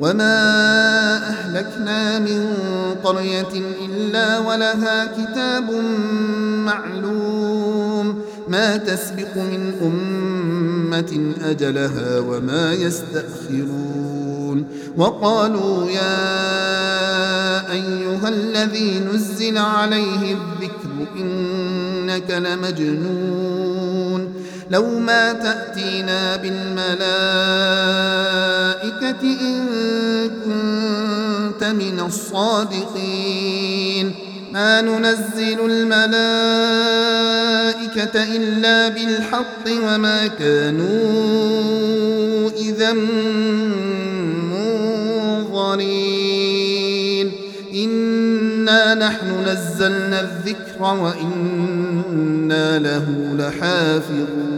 وما أهلكنا من قرية إلا ولها كتاب معلوم ما تسبق من أمة أجلها وما يستأخرون وقالوا يا أيها الذي نزل عليه الذكر إنك لمجنون لو ما تأتينا بالملائكة إن كنت من الصادقين. ما ننزل الملائكة إلا بالحق وما كانوا إذا منظرين. إنا نحن نزلنا الذكر وإنا له لحافظون.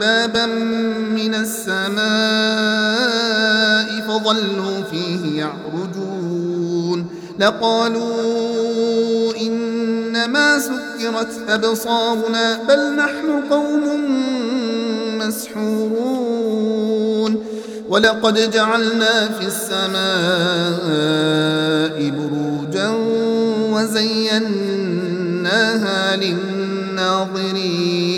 بابا من السماء فظلوا فيه يعرجون. لقالوا إنما سكرت أبصارنا بل نحن قوم مسحورون. ولقد جعلنا في السماء بروجا وزيناها للناظرين.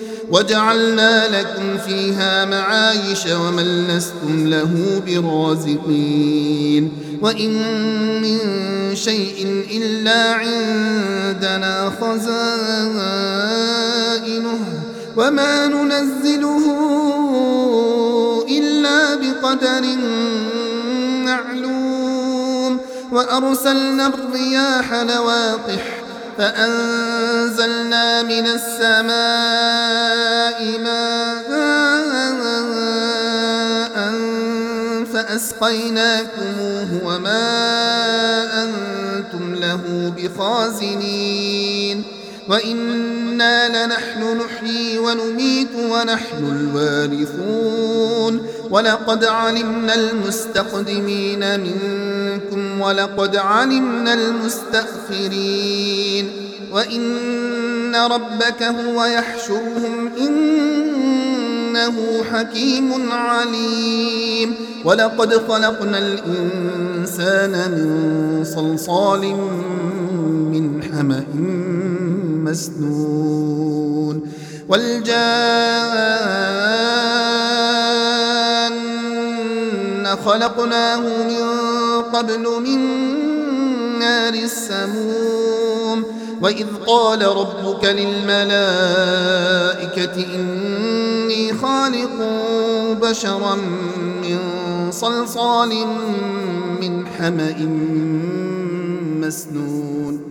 وجعلنا لكم فيها معايش ومن لستم له برازقين. وإن من شيء إلا عندنا خزائنه وما ننزله إلا بقدر معلوم. وأرسلنا الرياح لواقح فأنزلنا من السماء ماء فأسقيناكموه وما أنتم له بخازنين. وإنا لنحن نحيي ونميت ونحن الوارثون. ولقد علمنا المستقدمين منكم ولقد علمنا المستأخرين. وإن ربك هو يحشرهم إنه حكيم عليم. ولقد خلقنا الإنسان من صلصال من حمأ مسنون والجان خلقناه من قبل من نار السموم وإذ قال ربك للملائكة إني خالق بشرا من صلصال من حمأ مسنون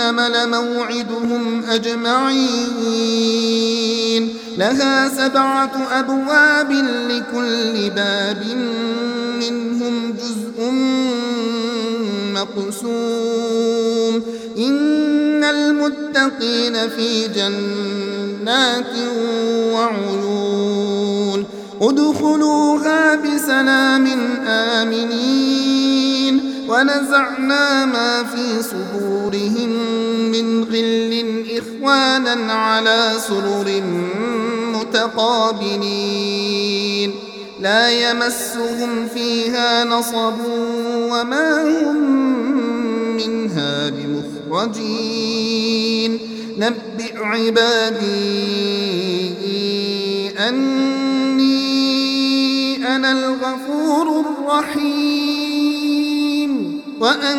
لموعدهم أجمعين. لها سبعة أبواب لكل باب منهم جزء مقسوم. إن المتقين في جنات وعيون. ادخلوها بسلام آمنين. ونزعنا ما في صدورهم غل إخوانا على سرر متقابلين. لا يمسهم فيها نصب وما هم منها بمخرجين. نبئ عبادي أني أنا الغفور الرحيم. وأن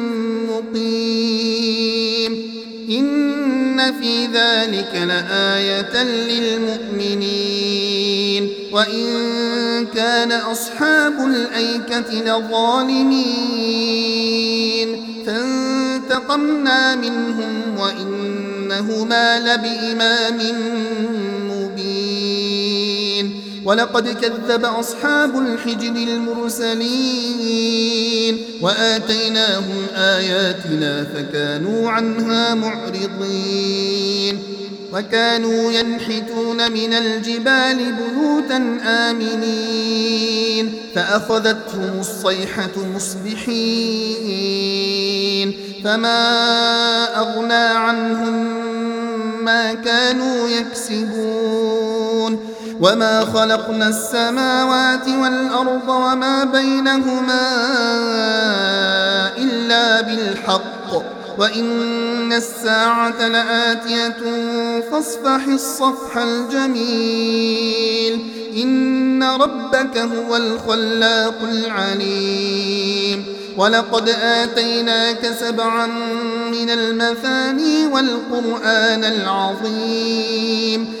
مقيم إن في ذلك لآية للمؤمنين. وإن كان أصحاب الأيكة لظالمين. فانتقمنا منهم وإنهما لبإمام ولقد كذب أصحاب الحجر المرسلين وآتيناهم آياتنا فكانوا عنها معرضين وكانوا ينحتون من الجبال بيوتا آمنين فأخذتهم الصيحة مصبحين فما أغنى عنهم ما كانوا يكسبون وما خلقنا السماوات والأرض وما بينهما إلا بالحق وإن الساعة لآتية فاصفح الصفح الجميل إن ربك هو الخلاق العليم ولقد آتيناك سبعا من المثاني والقرآن العظيم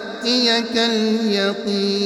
يأتيك اليقين.